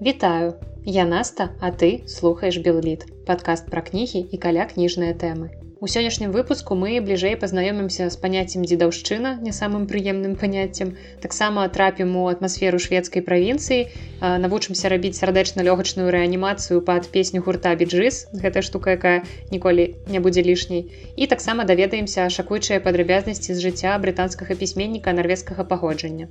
Вітаю, Я Наста, а ты слухаеш Белліт, падкаст пра кнігі і каля кніжныя тэмы. У сённяшнім выпуску мы бліжэй пазнаёмімся з паняццем дзедаўшчына не самым прыемным паняццем. Таксама трапім у атмасферу шведскай правінцыі, навучымся рабіць сардэчна-лёгачную рэанімацыю пад песню гурта біджыс, гэта штука, якая ніколі не будзе лішняй. І таксама даведаемся шакуючыя падрабязнасці з жыцця брытанскага пісьменніка нарвежскага паходжання.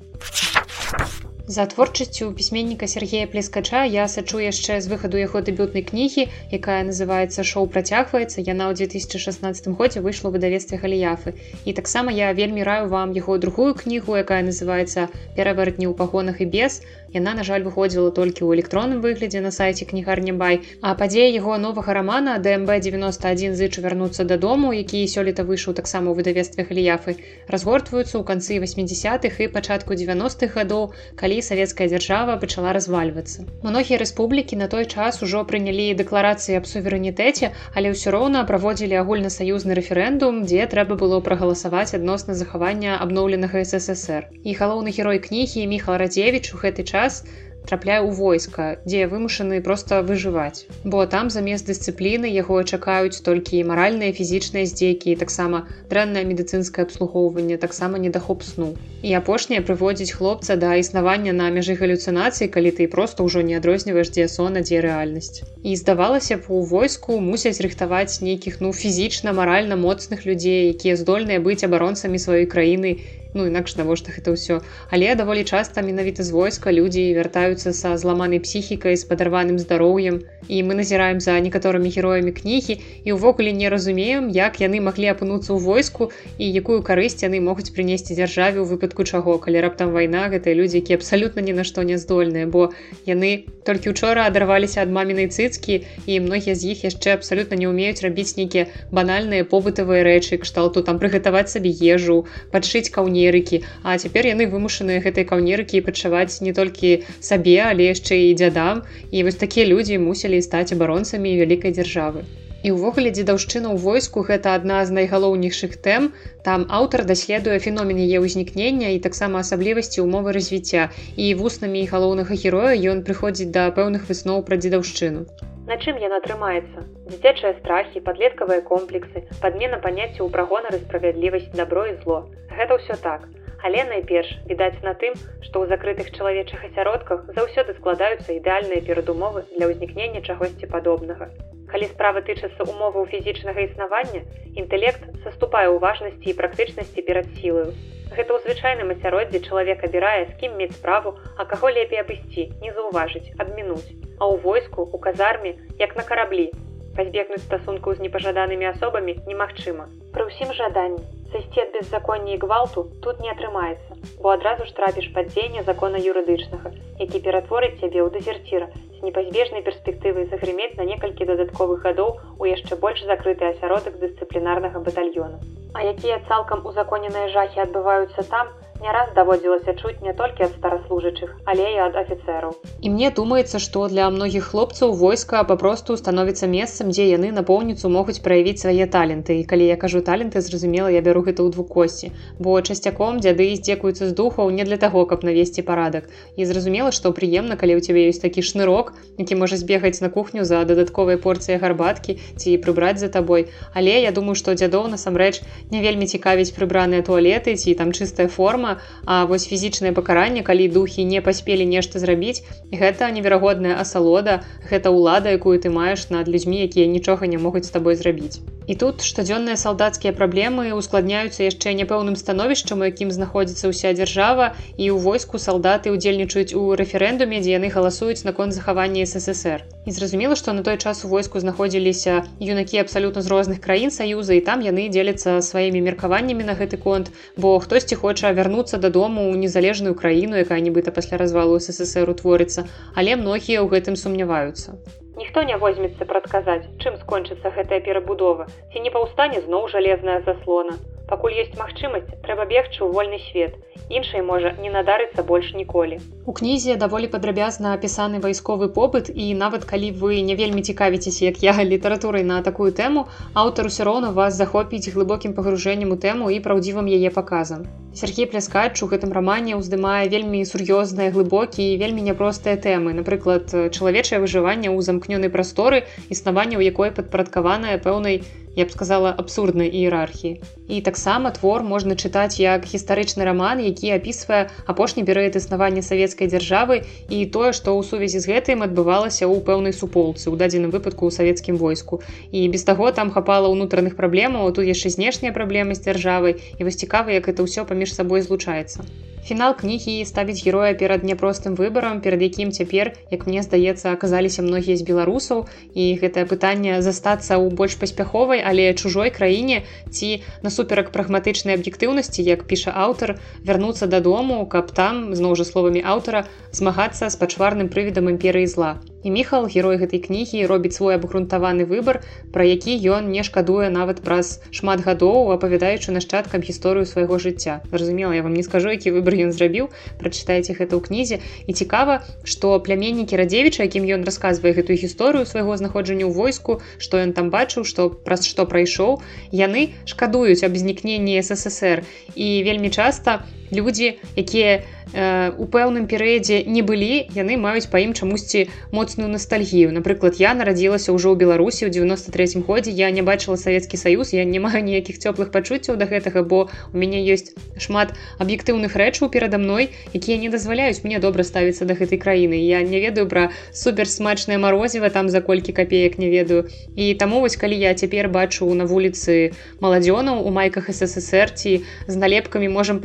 За творчасцю пісьменніка Сергея Плескача я сачу яшчэ з выхаду яго дэбютнай кнігі, якая называецца шоу працягваецца. Яна ў 2016 годзе выйшла ў выдавестве галіяфы. І таксама я вельмі раю вам яго другую кнігу, якая называецца перавартні ў пагонах і без. Яна, на жаль, выходзіла толькі ў электронным выглядзе на сайце кнігарнебай. А падзея яго новага рамана ДМБ 91 зычу вярнуцца дадому, які сёлета выйшаў таксама ў выдавестве галіяфы, разгортваюцца ў канцы 80-х і пачатку 90-х гадоў, калі калі савецкая дзяржава пачала развальвацца. Многія рэспублікі на той час ужо прынялі дэкларацыі аб суверэнітэце, але ўсё роўна праводзілі агульнасаюзны рэферэндум, дзе трэба было прагаласаваць адносна захавання абноўленага ССР. І галоўны герой кнігі Міхал Радзевіч у гэты час, трапляе ў войска, дзе вымушаны проста выжываць. Бо там замест дысцыпліны яго чакаюць толькі маральныя фізічныя здзекі таксама дрэннае медыцынскае абслугоўванне, таксама недахоп сну. І апошняе прыводзіць хлопца да існавання на мяжы галюцынацыі, калі ты проста ўжо не адрозніваеш дзе сона, дзе рэальнасць. І здавалася б у войску мусяць рыхтаваць нейкіх ну фізічна маральна моцных людзей, якія здольныя быць абаронцамі сваёй краіны ну інакш навошта гэта ўсё. Але даволі часта менавіта з войска людзі вяртаюцца са зламанай псіхікай з падарваным здароўем. І мы назіраем за некаторымі героямі кнігі і ўвогуле не разумеем як яны маглі апынуцца ў войску і якую карысць яны могуць прынесці дзяржаве ў выпадку чаго калі раптам вайна гэтыя людзі які абсалютна ні на што не здольныя бо яны толькі учора адарваліся ад мамінай цыцкі і многія з іх яшчэ абсалютна не ўмеюць рабіць нейкія банальныя побытавыя рэчы кшталту там прыгатаваць сабе ежу падшыць каўне каўнерыкі. А цяпер яны вымушаныя гэтай каўнерыкі пачаваць не толькі сабе але яшчэ і дзядам. І вось такія людзі мусілі стаць абаронцамі вялікай дзяржавы і ўвогуле дзедаўшчына ў войску гэта адна з найгалоўнейшых тэм. Там аўтар даследуе феномен яе ўзнікнення і таксама асаблівасці умовы развіцця. І вуснамі і галоўнага героя ён прыходзіць да пэўных высноў пра дзедаўшчыну. На чым яна атрымаецца? Дзіцячыя страхі падлеткавыя комплексы падмена паняцця ў прагонары справядлівасць добро і зло. Гэта ўсё так. Але найперш відаць на тым, што ў закрытых чалавечых асяродках заўсёды складаюцца ідэальныя перадумовы для ўзнікнення чагосьці падобнага. Калі справа тычыцца умоваў фізічнага існавання, інтэлект саступае ў важнасці і практычнасці перад сілаю. Гэта ў звычайным асяроддзі чалавек абірае, з кім мець справу, а каго лепей абысці, не заўважыць, абмінуць. А ў войску, у казарме, як на караблі, пазбегнуць стасунку з непажаданымі асобамі немагчыма. Пры ўсім жаданні сысці ад беззаконня і гвалту тут не атрымаецца, бо адразу ж трапіш падзення закона юрыдычнага, які ператворыць цябе ў дэзерціра з непазбежнай перспектывай загрымець на некалькі дадатковых гадоў у яшчэ больш закрыты асяродак дысцыплінарнага батальёна. А якія цалкам узаконеныя жахі адбываюцца там, не раз даводзілася чуць не толькі ад стараслужачых, але і ад афіцэраў. І мне думаецца, што для многіх хлопцаў войска папросту становіцца месцам, дзе яны напоўніцу могуць праявіць свае таленты. І калі я кажу таленты, зразумела, я бяру гэта ў двукосці. Бо часцяком дзяды здзекуюцца з духаў не для таго, каб навесці парадак. І зразумела, што прыемна, калі ў цябе ёсць такі шнырок, які можа збегаць на кухню за дадатковай порцыяй гарбаткі ці прыбраць за табой. Але я думаю, што дзядоў насамрэч не вельмі цікавіць прыбраныя туалеты ці там чыстая форма, а вось фізічнае пакаранне калі духі не паспелі нешта зрабіць гэта неверагодная асалода гэта ўлада якую ты маеш над людзьмі якія нічога не могуць з табой зрабіць і тут штодзённыя салдацкія праблемы ускладняюцца яшчэ няпэўным становішчам у якім знаходзіцца ўся дзяржава і ў войску салдаты удзельнічаюць у рэферэндуме дзе яны галасуюць наконт захавання ссср і зразумела што на той час у войску знаходзіліся юнакі абсалютна з розных краін саюза і там яны дзеляцца сваімі меркаваннямі на гэты конт бо хтосьці хоча вярнуцца дадому ў незалежную краіну якая нібыта пасля развалу ссср утворыцца але многія ў гэтым сумняваюцца Ніхто не возьмецца прадказаць, чым скончыцца гэтая перабудова, ці не паўстане зноў жалезная заслона. Пакуль ёсць магчымасць трэба бегчы ў вольны свет. Іншай можа не надарыцца больш ніколі. У кнізе даволі падрабязна апісаны вайсковы побыт і нават калі вы не вельмі цікавіцеся як я літаратурай на такую тэму аўтар усё роўна вас захопіць глыбокім пагружэннем у тэму і праўдзівым яе паказам. Сергей пляскач у гэтым рамане ўздымае вельмі сур'ёзныя глыбокія вельмі няпростыя тэмы напрыклад чалавечае выжыванне ў замкнёнай прасторы існаванне ў якой падпарадкаваная пэўнай я б сказала абсурднай іерархіі. І таксама твор можна чытаць як гістарычны раман які апісвае апошні перыяд існавання савецкай дзяржавы і тое што ў сувязі з гэтым адбывалася ў пэўнай суполцы у дадзеным выпадку ў савецкім войску. І без таго там хапала ўнутраных праблемаў тут яшчэ знешнія праблемы з дзяржавай і вось цікава як это ўсё паміж сабой злучаецца фінал кнігі ставіць героя перад няпростым выбарам перад якім цяпер як мне здаецца аказаліся многія з беларусаў і гэтае пытанне застацца ў больш паспяховай але чужой краіне ці насуперак прагматычнай аб'ектыўнасці як піша аўтар вярнуцца дадому каб там зноў жа словамі аўтара змагацца з пачварным прывідам імперыі зла і міхал герой гэтай кнігі робіць свой абгрунтаваны выбар пра які ён не шкадуе нават праз шмат гадоў апавядаючы нашчадкам гісторыю свайго жыцця. Зразумела я вам не скажу які выбор ён зрабіў прачытаеце гэта ў кнізе. І цікава што пляменнікі радзевіча якім ён расказвае гэтую гісторыю свайго знаходжання ў войску што ён там бачыў што праз што прайшоў яны шкадуюць аб знікненні ссср. І вельмі часта людзі якія Э, у пэўным перыядзе не былі яны маюць па ім чамусьці моцную ностальгію напрыклад я нарадзілася ўжо ў беларусі ў 93 годзе. Я не бачыла савецкі саюз я не маю ніякіх цёплых пачуццяў да гэтага бо у мяне ёсць шмат аб'ектыўных рэчаў перада мной якія не дазваляюць мне добра ставіцца да гэтай краіны. Я не ведаю пра супер смачнае марозіва там за колькі копеек не ведаю. І таму вось калі я цяпер бачу на вуліцы маладзёнаў у майках ссср ці з налепкамі можам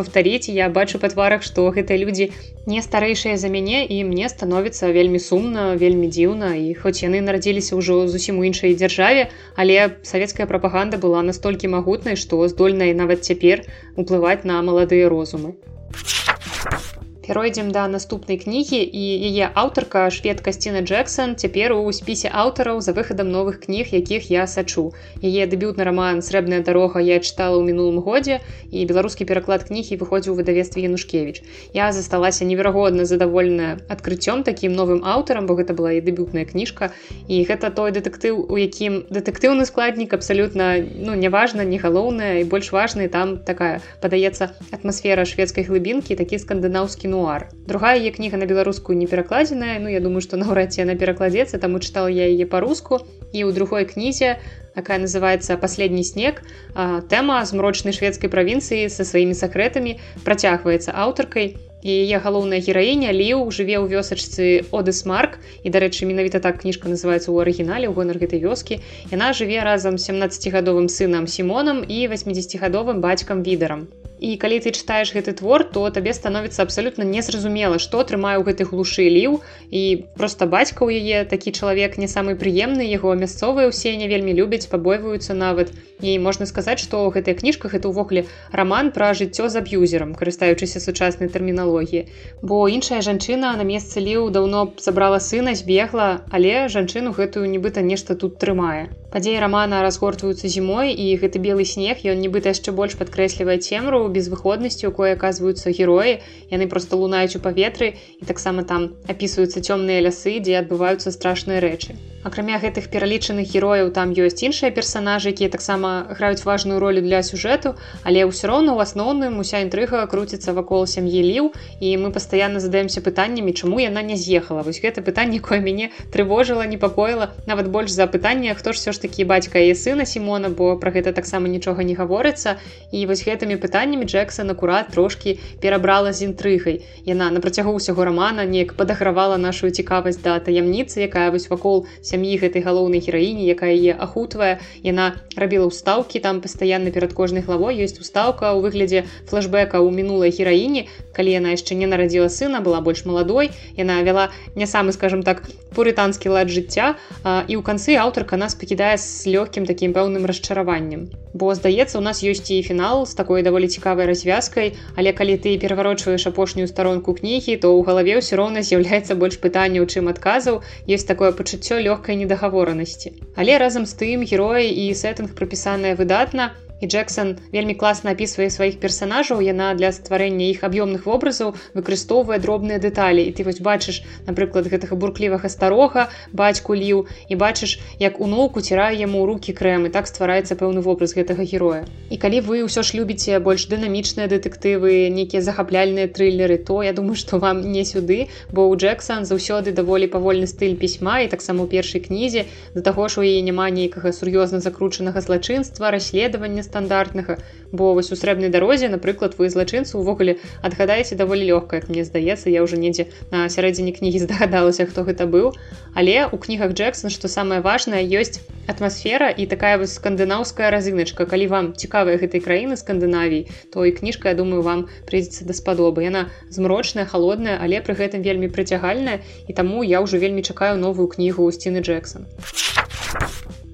паўтарыць я бачу па тварах што гэтыя людзі не старэйшыя за мяне і мне становіцца вельмі сумна вельмі дзіўна і хоць яны нарадзіліся ўжо зусім у іншай дзяржаве але савецкая прапаганда была настолькі магутнай што здольная нават цяпер уплываць на маладыя розумы перайдзем да наступнай кнігі і яе аўтарка шведка сціна Джексон цяпер у спісе аўтараў за выхадам новых кніг якіх я сачу. Яе дэбютны роман срэбная дарога я чытала ў мінулым годзе і беларускі пераклад кнігі выходзіў выдавестве янушкевич я засталася неверагодна задавольная адкрыццём такім новым аўтарам бо гэта была і дэбютная кніжка і гэта той дэтэктыў у якім дэтэктыўны складнік абсалютна ну неважна не галоўная і больш важны там такая падаецца атмасфера шведскай глыбінкі такі скандынаўскі ну мемуар другая яе кніга на беларускую не перакладзеная Ну я думаю что наўрад ці она перакладзецца таму чытала я яе по-руску. І ў другой кнізе такая называется последний снег тэма змрочнай шведскай правінцыі са сваімі сакрэтамі працягваецца аўтаркай яе галоўная гераіня ліў жыве ў вёсачцы одысмарк і дарэчы менавіта так кніжка называется ў арыгінале ў гонар гэтай вёскі яна жыве разам 17гадовым сынам сімонам і 80гадовым бацькам відарам і калі ты чытаеш гэты твор то табе становіцца абсалютна незразумела што трымае ў гэтай глушы ліў і просто бацька ў яе такі чалавек не самы прыемны яго мясцовыя ўсе не вельмі любяць пабойваюцца нават і можна сказаць што гэтая кніжка гэта ўвогуле роман пра жыццё з аб'юзерам карыстаючыся сучаснай тэрміналогіі. Бо іншая жанчына на месцы ліў даўно забрала сына збегла але жанчыну гэтую нібыта нешта тут трымае. Падзеі романа разгортваюцца зімой і гэты белы снег ён нібыта яшчэ больш падкрэслівае цемру безвыходнасці якой аказваюцца героі. Яны просто лунаюць у паветры і таксама там апісваюцца цёмныя лясы дзе адбываюцца страшныя рэчы. Акрамя гэтых пералічаных герояў там ёсць іншыя персонажы якія таксама граюць важную ролю для сюжэту але ўсё роўна у асноўным уся інтрыга круціцца вакол сям'і ліў і мы пастаянна задаемся пытаннямі чаму яна не з'ехала вось гэта пытанне кое мяне трывожыла непакоіла нават больш за пытанне хто ж все ж такі бацька і сына сімона бо про гэта таксама нічога не гаворыцца і вось гэтымі пытаннямі Джексон акурат трошки перабрала з інтрыгай. Яна на працягу ўсяго рамана неяк падагравала нашу цікавасць да таямніцы, якая вось вакол сям'і гэтай галоўнай гераіні, якая яе ахутвае. Яна рабіла ўстаўкі там пастаянна перад кожнай главой ёсць устаўка ў выглядзе флэшбэка ў мінулай гераіні. Калі яна яшчэ не нарадзіла сына, была больш маладой. Яна вяла не самы скажем так пурытанскі лад жыцця і ў канцы аўтарка нас пакідае з лёгкім такім пэўным расчараваннем. Бо здаецца, у нас ёсць і фінал з такой даволі цікавай развязкай. Але калі ты пераварочваеш апошнюю старонку кнігі то ў галаве ўсё роўна з'яўляецца больш пытанняў чым адказаў. Ёсць такое пачуццё лёгкай недагаворанасці. Але разам з тым героі і сеттынг прапісаныя выдатна і Джексон вельмі класна апісвае сваіх персонажаў яна для стварэння іх аб'ёмных вобразаў выкарыстоўвае дробныя дэталі і ты вось бачыш напрыклад гэтага бурклівага старога бацьку ліў і бачыш як унуку цірае яму руки крэмы так ствараецца пэўны вобраз гэтага героя. І калі вы ўсё ж любіце больш дынамічныя дэтэктывы нейкія захапляльныя трылеры то я думаю что вам не сюды бо у Джексон заўсёды даволі павольны стыль пісьма і таксама у першай кнізе. Да таго ж у яе няма нейкага сур'ёзна закручанага злачынства расследавання стандартнага бо вось у срэбнай дарозе напрыклад вы злачынцу увогуле адгадаеце даволі лёгка як мне здаецца. Я ўжо недзе на сярэдзіне кнігі здагадалася хто гэта быў. Але у кнігах Джексон што самае важнае ёсць атмасфера і такая вось скандынаўская разыначка. Калі вам цікавая гэтай краіны скандынавій то і кніжка я думаю вам прыйдзецца даспадобы яна змрочная холодная але пры гэтым вельмі прыцягальная і таму я ўжо вельмі чакаю новую кнігу ў сціны Джексон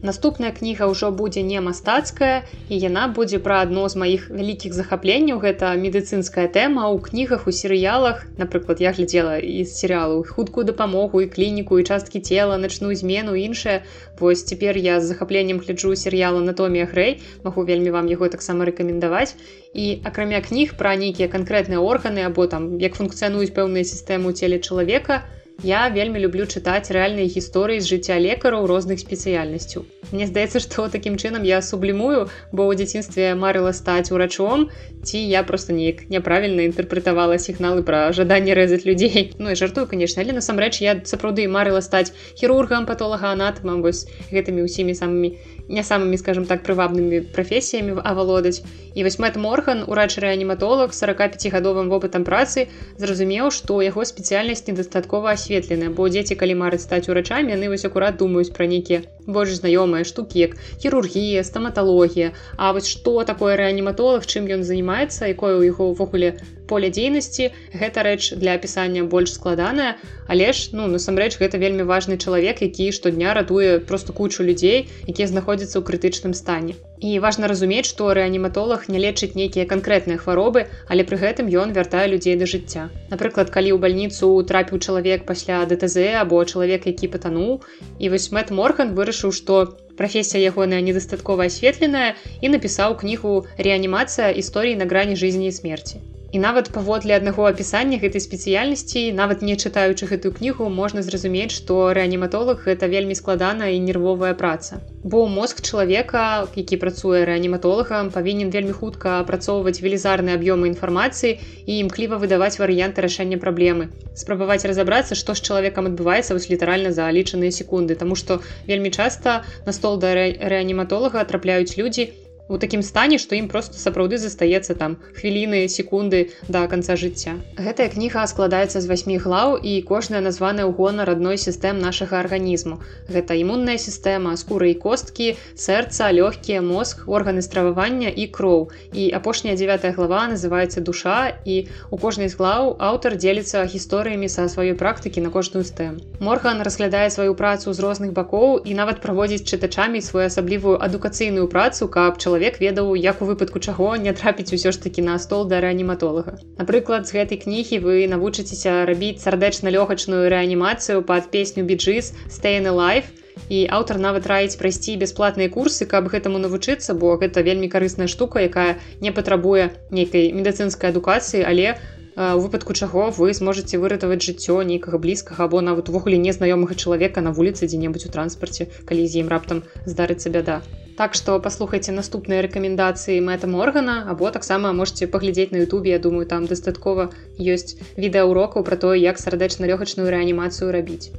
Наступная кніга ўжо будзе не мастацкая і яна будзе пра адно з маіх вялікіх захапленняў гэта медыцынская тэма ў кнігах у серыялах напрыклад я глядзела з серыялу хуткую дапамогу і клініку і часткі цела начную змену іншае вось цяпер я з захапленнем гляджу серыял анатомія грэй магу вельмі вам яго таксама рэкамендаваць і акрамя кніг пра нейкія канкрэтныя органы або там як функцыянуюць пэўныя сістэмы ў целе чалавека то Я вельмі люблю чытаць рэальныя гісторыі з жыцця лекараў розных спецыяльнасцяў. Мне здаецца, што такім чынам я сублімую, бо ў дзяцінстве марыла стаць урачом, ці я просто неяк няправільна інтэрпрэтавала сігналы пра жаданне рэзаць людзей. Ну і жартую, канешне, але насамрэч я сапраўды марыла стаць хірургам, патолага анатамам вось гэтымі ўсімі самымі не самымі скажем так прывабнымі прафесіямі авалодаць. І вось мэт морган урач рэаніматолог 45гадовым вопытам працы зразумеў што яго спецыяльнасць недастаткова асветленая бо дзеці калі марыць стаць урачамі яны вось акурат думаюць пра нейкія больш знаёмыя штукі як хірургія стаматалогія. А вось што такое рэаніматолог чым ён занимаецца якое ў яго ўвогуле поле дзейнасці гэта рэч для апісання больш складаная. Але ж ну насамрэч гэта вельмі важны чалавек які штодня ратуе просто кучу людзей якія знаходзяцца ў крытычным стане і важна разумець што рэаніматолог не лечыць нейкія канкрэтныя хваробы але пры гэтым ён вяртае людзей да жыцця. Напрыклад калі ў бальніцу трапіў чалавек пасля дТЗ або чалавек які патануў і вось мэт морган вырашыў што прафесія ягоная недастаткова асветленая і напісаў кнігу рэанімацыя. Гісторыі на грані жизни і смерти І нават паводле аднаго апісання гэтай спецыяльнасці нават не чытаючы гэтую кнігу можна зразумець што рэаніматолог гэта вельмі складаная і нервовая праца. Бо мозг чалавека які працуе рэаніматолагам павінен вельмі хутка апрацоўваць велізарныя аб'ёмы інфармацыі і імкліва выдаваць варыянты рашэння праблемы. Спрабаваць разабрацца што з чалавекам адбываецца вось літаральна за лічаныя секунды Таму што вельмі часта на стол да рэаніматолага трапляюць людзі у такім стане што ім просто сапраўды застаецца там хвіліны секунды да конца жыцця. Гэтая кніга складаецца з васьмі глаў і кожная названая ў гонар адной сістэм нашага арганізму. Гэта імунная сістэма скуры і косткі сэрца лёгкія мозг органы стрававання і кроў. І апошняя 9 глава называется душа і у кожнай з глаў аўтар дзеліцца гісторыямі са сваёй практыкі на кожную стэм морган разглядае сваю працу з розных бакоў і нават праводзіць чытачамі свою асаблівую адукацыйную працу каб чалавек чалавек ведаў як у выпадку чаго не трапіць усё ж таки на стол да рэаніматолага. Напрыклад з гэтай кнігі вы навучыцеся рабіць сардэчна-лёгачную рэанімацыю пад песню біджыс стейны лайф і аўтар нават раіць прайсці бясплатныя курсы каб гэтаму навучыцца бо гэта вельмі карысная штука якая не патрабуе нейкай медыцынскай адукацыі але у выпадку чаго вы зможаце выратаваць жыццё нейкага блізкага або нават увогуле незнаёмага чалавека на вуліцы дзе-небудзь у транспарце калі з ім раптам здарыцца бяда Так што паслухайце наступныя рэкамендацыі мэтам органа або таксама можете паглядзець на Ютубе Я думаю там дастаткова ёсць відэаурокаў про то як сардэчна-лёгачную рэанімацыю рабіць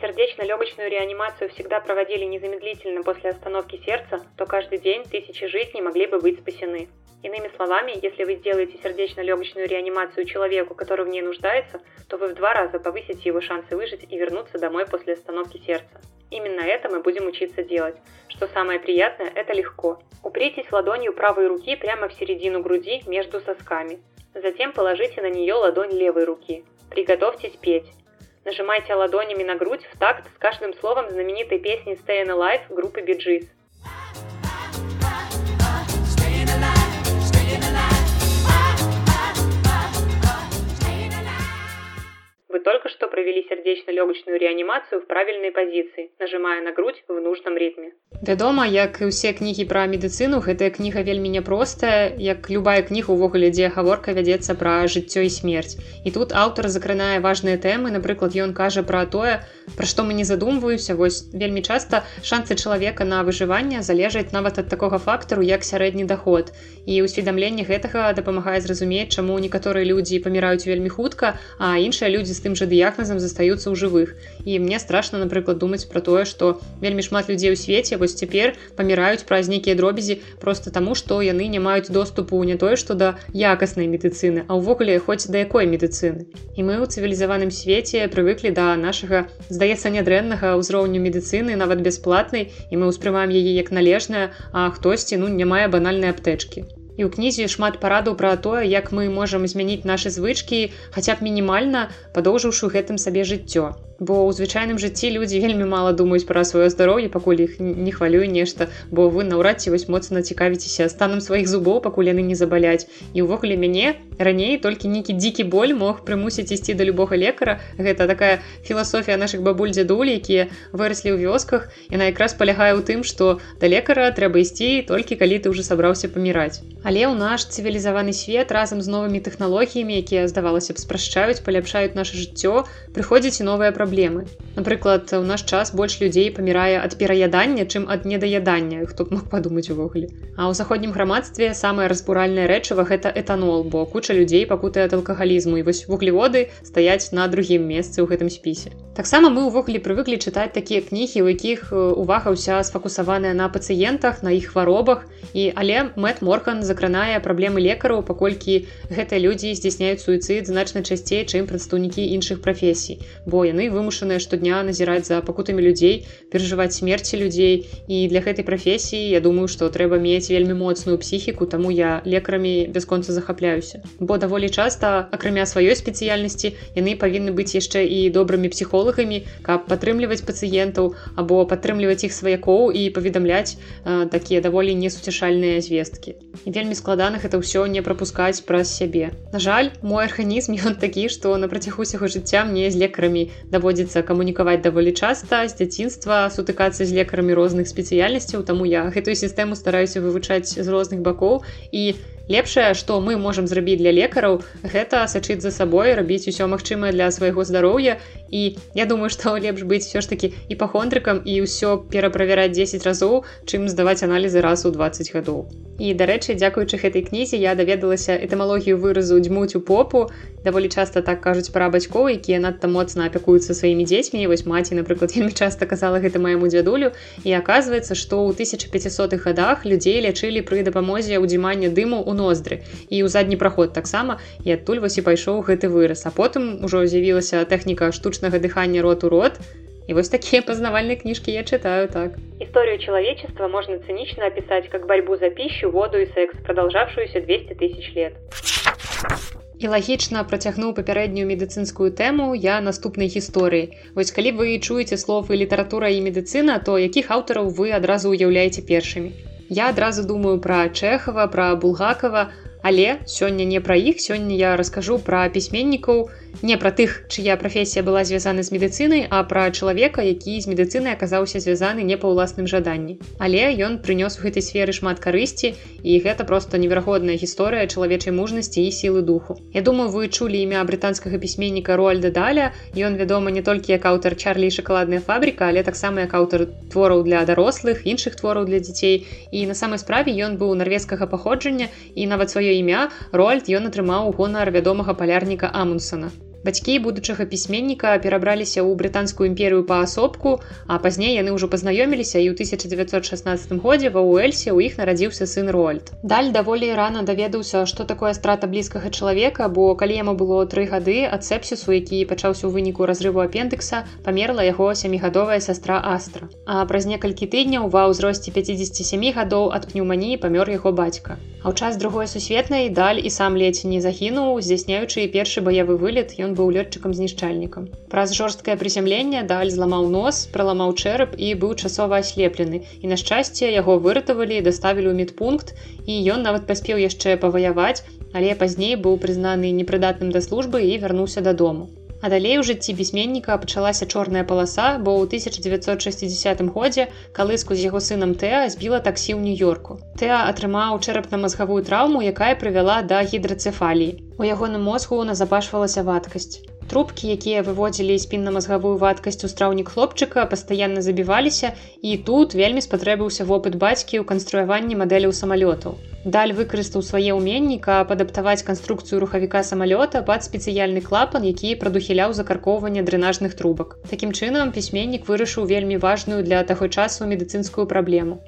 сердечно-легочную реанимацию всегда проводили незамедлительно после остановки сердца, то каждый день тысячи жизней могли бы быть спасены. Иными словами, если вы сделаете сердечно-легочную реанимацию человеку, который в ней нуждается, то вы в два раза повысите его шансы выжить и вернуться домой после остановки сердца. Именно это мы будем учиться делать. Что самое приятное, это легко. Упритесь ладонью правой руки прямо в середину груди между сосками. Затем положите на нее ладонь левой руки. Приготовьтесь петь. Нажимайте ладонями на грудь в такт с каждым словом знаменитой песни Stay Alive группы Bee Gees. Только что провели сердечно-легочную реанимацию в правильной позиции, нажимая на грудь в нужном ритме. Вядома, як і ўсе кнігі пра медыцыну, гэтая кніга вельмі няпростая, як любая кніга увогуле, дзе гаворка вядзецца пра жыццё і смерць. І тут аўтар закранае важныя тэмы, напрыклад, ён кажа пра тое, пра што мы не задумваюся, вось вельмі часта шансы чалавека на выжыванне залежаць нават ад такога фактару, як сярэдні даход. І ўсведамленне гэтага дапамагае зразумець, чаму некаторыя людзі паміраюць вельмі хутка, а іншыя людзі з тым жа дыягназам застаюцца ў жывых. І мне страшна, напрыклад, думаць пра тое, што вельмі шмат людзей у свеце вось цяпер паміраюць праз нейкія дробязі просто таму, што яны не маюць доступу не тое, што да якаснай медыцыны, а ўвогуле хоць да якой медыцыны. І мы ў цывілізаваным свеце прывыклі да нашага, здаецца, нядрэннага ўзроўню медыцыны нават бясплатнай і мы ўспрымаем яе як належная, а хтосьці ну не мае банальнай аптэчкі і ў кнізе шмат парадаў пра тое як мы можам змяніць нашы звычкі хаця б мінімальна падоўжыўшы гэтым сабе жыццё. Бо ў звычайным жыцці людзі вельмі мала думаюць пра сваё здароўе пакуль іх не хвалюе нешта бо вы наўрад ці вось моцна цікавіцеся станам сваіх зубоў пакуль яны не забаляць. І ўвогуле мяне раней толькі нейкі дзікі боль мог прымусіць ісці да любога лекара. Гэта такая філасофія наших бабуль дзядулі якія выраслі ў вёсках. Яна якраз палягае ў тым што да лекара трэба ісці толькі калі ты ўжо сабраўся паміраць але ў наш цывілізаваны свет разам з новымі тэхналогіямі якія здавалася б спрашчаюць паляпшаюць наше жыццё прыходзіць і новыя праблемы. Напрыклад, у наш час больш людзей памірае ад пераядання, чым ад недаядання, хто б мог падумаць увогуле. А ў заходнім грамадстве самае разбуральнае рэчыва гэта этанол, бо куча людзей пакутае ад алкагалізму і вось вуглеводы стаяць на другім месцы ў гэтым спісе. Таксама мы ўвогуле прывыклі чытаць такія кнігі, у якіх увага ўся сфокусаваная на пацыентах, на іх хваробах і але Мэт Морхан закранае праблемы лекараў, паколькі гэтыя людзі здзяйсняюць суіцыд значна часцей, чым прадстаўнікі іншых прафесій, бо яны вымушаныя штодня назіраць за пакутамі людзей перажываць смерці людзей. І для гэтай прафесіі я думаю што трэба мець вельмі моцную псіхіку таму я лекарамі бясконца захапляюся. Бо даволі часта акрамя сваёй спецыяльнасці яны павінны быць яшчэ і добрымі псіхолагамі каб падтрымліваць пацыентаў або падтрымліваць іх сваякоў і паведамляць э, такія даволі несуцяшальныя звесткі. І вельмі складаных это ўсё не прапускаць праз сябе на жаль мой арганізм ён такі што на працягу усяго жыцця мне з лекарамі даводзіцца камунікаваць даволі часта з дзяцінства сутыкацца з лекарамі розных спецыяльнасцяў таму я гэтую сістэму стараюся вывучаць з розных бакоў і лепшае што мы можам зрабіць для лекараў гэта сачыць за сабой рабіць усё магчымае для свайго здароўя і я думаю што лепш быць все ж таки іпахондрыкам і ўсё пераправяраць 10 разоў чым здаваць аналізы раз у 20 гадоў і дарэчы дзякуючы гэтай кнізе я даведалася этымалогію выразу дзьмуць у попу даволі часта так кажуць пра бацькоў якія надта моцна апякуюцца сваімі дзецьмі вось маці напрыклад вельмі часта казала гэта майму дзядулю і аказваецца што ў 1500-х годах людзей лячылі пры дапамозе ўдзімання дыму ў ноздры і ў задні праход таксама і адтуль вось і пайшоў гэты выраз. А потым ужо з'явілася тэхніка штучнага дыхання рот у рот И вот такие познавальные книжки я читаю так. Историю человечества можно цинично описать как борьбу за пищу, воду и секс, продолжавшуюся 200 тысяч лет. І лагічна працягнуў папярэднюю медыцынскую тэму я наступнай гісторыі. Вось калі вы чуеце словы літаратура і медыцына, то якіх аўтараў вы адразу ўяўляеце першымі. Я адразу думаю пра Чэхава, пра Булгакова, але сёння не пра іх, сёння я раскажу пра пісьменнікаў, не пра тых чыя прафесія была звязана з медыцынай а пра чалавека які з медыцынай аказаўся звязаны не па ўласным жаданні. Але ён прынёс у гэтай сферы шмат карысці і гэта просто неверагодная гісторыя чалавечай мужнасці і сілы духу. Я думаю вы чулі імя брытанскага пісьменніка рольда даля. Ён вядома не толькі як аўтар чарлі шакаладная фабрика але таксама як аўтар твораў для дарослых іншых твораў для дзяцей. І на самай справе ён быў нарвежскага паходжання і нават сваё імя рольд ён атрымаў гонар вядомага палярніка амунсона Бацькі будучага пісьменніка перабраліся ў брытанскую імперыю паасобку, а пазней яны ўжо пазнаёміліся і ў 1916 годзе ва Уэльсе ў іх нарадзіўся сын Рольд. Даль даволі рана даведаўся, што такое страта блізкага чалавека, бо калі яму было тры гады ад сепсісу, які пачаўся ў выніку разрыву апендыкса, памерла яго сямігадовая сястра Астра. А праз некалькі тыдняў ва ўзросце 57 гадоў ад пнеўманіі памёр яго бацька. А ў час другой сусветнай даль і сам ледзь не загінуў, здзяйсняючы першы баявы вылет, ён быў лётчыкам знішчальнікам. Праз жорсткае прызямленне даль зламаў нос, праламаў чэрап і быў часова аслеплены. І на шчасце яго выратавалі, даставілі ў медпункт і ён нават паспеў яшчэ паваяваць, але пазней быў прызнаны непрыдатным да службы і вярнуўся дадому. А далей у жыцці пісьменніка пачалася чорная паласа, бо ў 1960 годзе калыску з яго сынам Тэа збіла таксі ў нью-йорку. Тэа атрымаў чэрапна-мазгавую траўму, якая прывяла да гідрацэфаліі. У ягоным мозгу назапашвалася вадкасць. Трубкі, якія выводзілі спінна-мазгавую вадкасць у страўнік хлопчыка, пастаянна забіваліся і тут вельмі спатрэбіўся вопыт бацькі ў канструяванні мадэляў самалётаў. Даль выкарыстаў свае ўменні, каб адаптаваць канструкцыю рухавіка самалёта пад спецыяльны клапан, які прадухіляў закаркоўванне дрэнажных трубак. Такім чынам пісьменнік вырашыў вельмі важную для таго часу медыцынскую праблему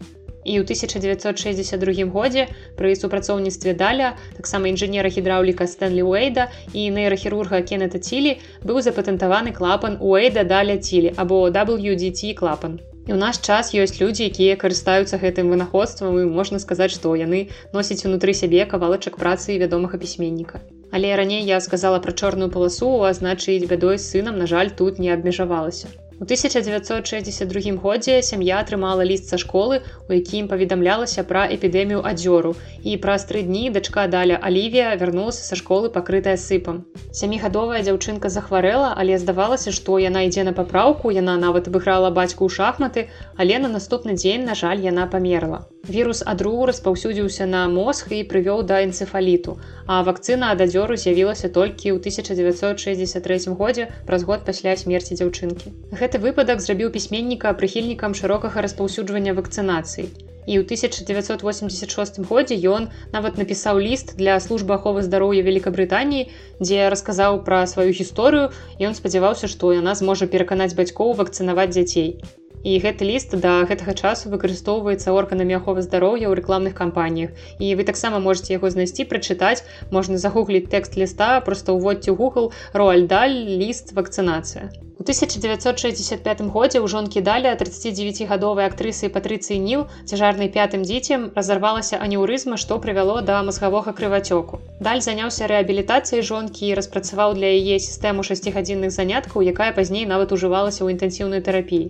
і ў 1962 годзе пры супрацоўніцтве даля таксама інжынера гідраўліка стэнлі уэйда і нейрахірурга кеннета цілі быў запатэнтаваны клапан уэйда даля цілі або WDT клапан. І ў наш час ёсць людзі якія карыстаюцца гэтым вынаходствам і можна сказаць што яны носяць унутры сябе кавалачак працы вядомага пісьменніка. Але раней я сказала пра чорную паласу а значыць бядой сынам на жаль тут не абмежавалася У 1962 годзе сям'я атрымала ліст са школы, у якім паведамлялася пра эпідэмію адзёру. І праз тры дні дачка даля Алівія вярнулася са школы пакрытая сыпам. Сямігадовая дзяўчынка захварэла, але здавалася, што яна ідзе на папраўку, яна нават абыграла бацьку ў шахматы, але на наступны дзень, на жаль, яна памерла. Вірус адру распаўсюдзіўся на мозг і прывёў да энцефаліту. А вакцына ад адзёру з'явілася толькі ў 1963 годзе праз год пасля смерці дзяўчынкі. Гэты выпадак зрабіў пісьменніка прыхільнікам шырокага распаўсюджвання вакцынацыі. І ў 1986 годзе ён нават напісаў ліст для службы аховы здароўя Великабрытаніі, дзе расказаў пра сваю гісторыю, ён спадзяваўся, што яна зможа пераканаць бацькоў вакцынаваць дзяцей і гэты ліст да гэтага часу выкарыстоўваецца органамі аховы здароўя ў рэкламных кампаніях. І вы таксама можете яго знайсці прачытаць. Можна загугліць тэкст ліста просто ўводьце google роальдаль ліст. Вакцынацыя у 1965 годзе ў жонкі даля 39гадовай актрысы патрыцыі ніл цяжарнай пятым дзіцем разарвалася анеўрызма што прывяло да мазгавога крывацёку. Даль заняўся рэабілітацыяй жонкі і распрацаваў для яе сістэму шасцігадзінных заняткаў якая пазней нават ужывалася ў інтэнсіўнай тэрапіі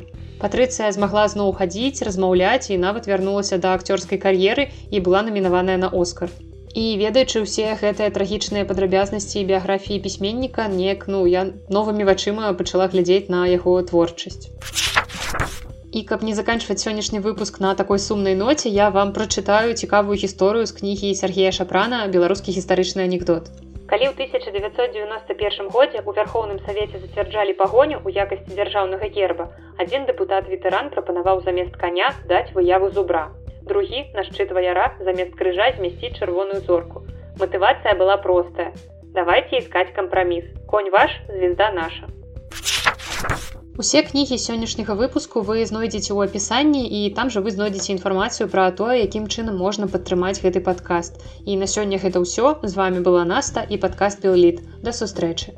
Патрыцыя змагла зноў хадзіць, размаўляць і нават вярнулася да акцёрскай кар'еры і была намінаваная на Оскар. І ведаючы ўсе гэтыя трагічныя падрабязнасці біяграфіі пісьменніка, неяк ну я новымі вачыма пачала глядзець на яго творчасць. І каб не заканчваць сённяшні выпуск на такой сумнай ноце, я вам прачытаю цікавую гісторыю з кнігі Сергея Шапрана беларускі гістарычны анекдот калі ў 1991 годзе у вярхоўным савеце зацвярджалі пагоню ў якасці дзяржаўнага герба адзін дэпутат ветэран прапанаваў замест каня даць выяву зубра. Другі на шчыт ваяра замест крыжа змясціць чырвоную зорку. Матывацыя была простая. Давайте искать кампраміс. Конь ваш звезда наша Усе кнігі сённяшняга выпуску вы знойдзеце ў апісанні і там жа вы знойдзеце інфармацыю пра тое, якім чынам можна падтрымаць гэты падкаст. І на сёння гэта ўсё з вами была Наста і падкаст Белліт. Да сустрэчы.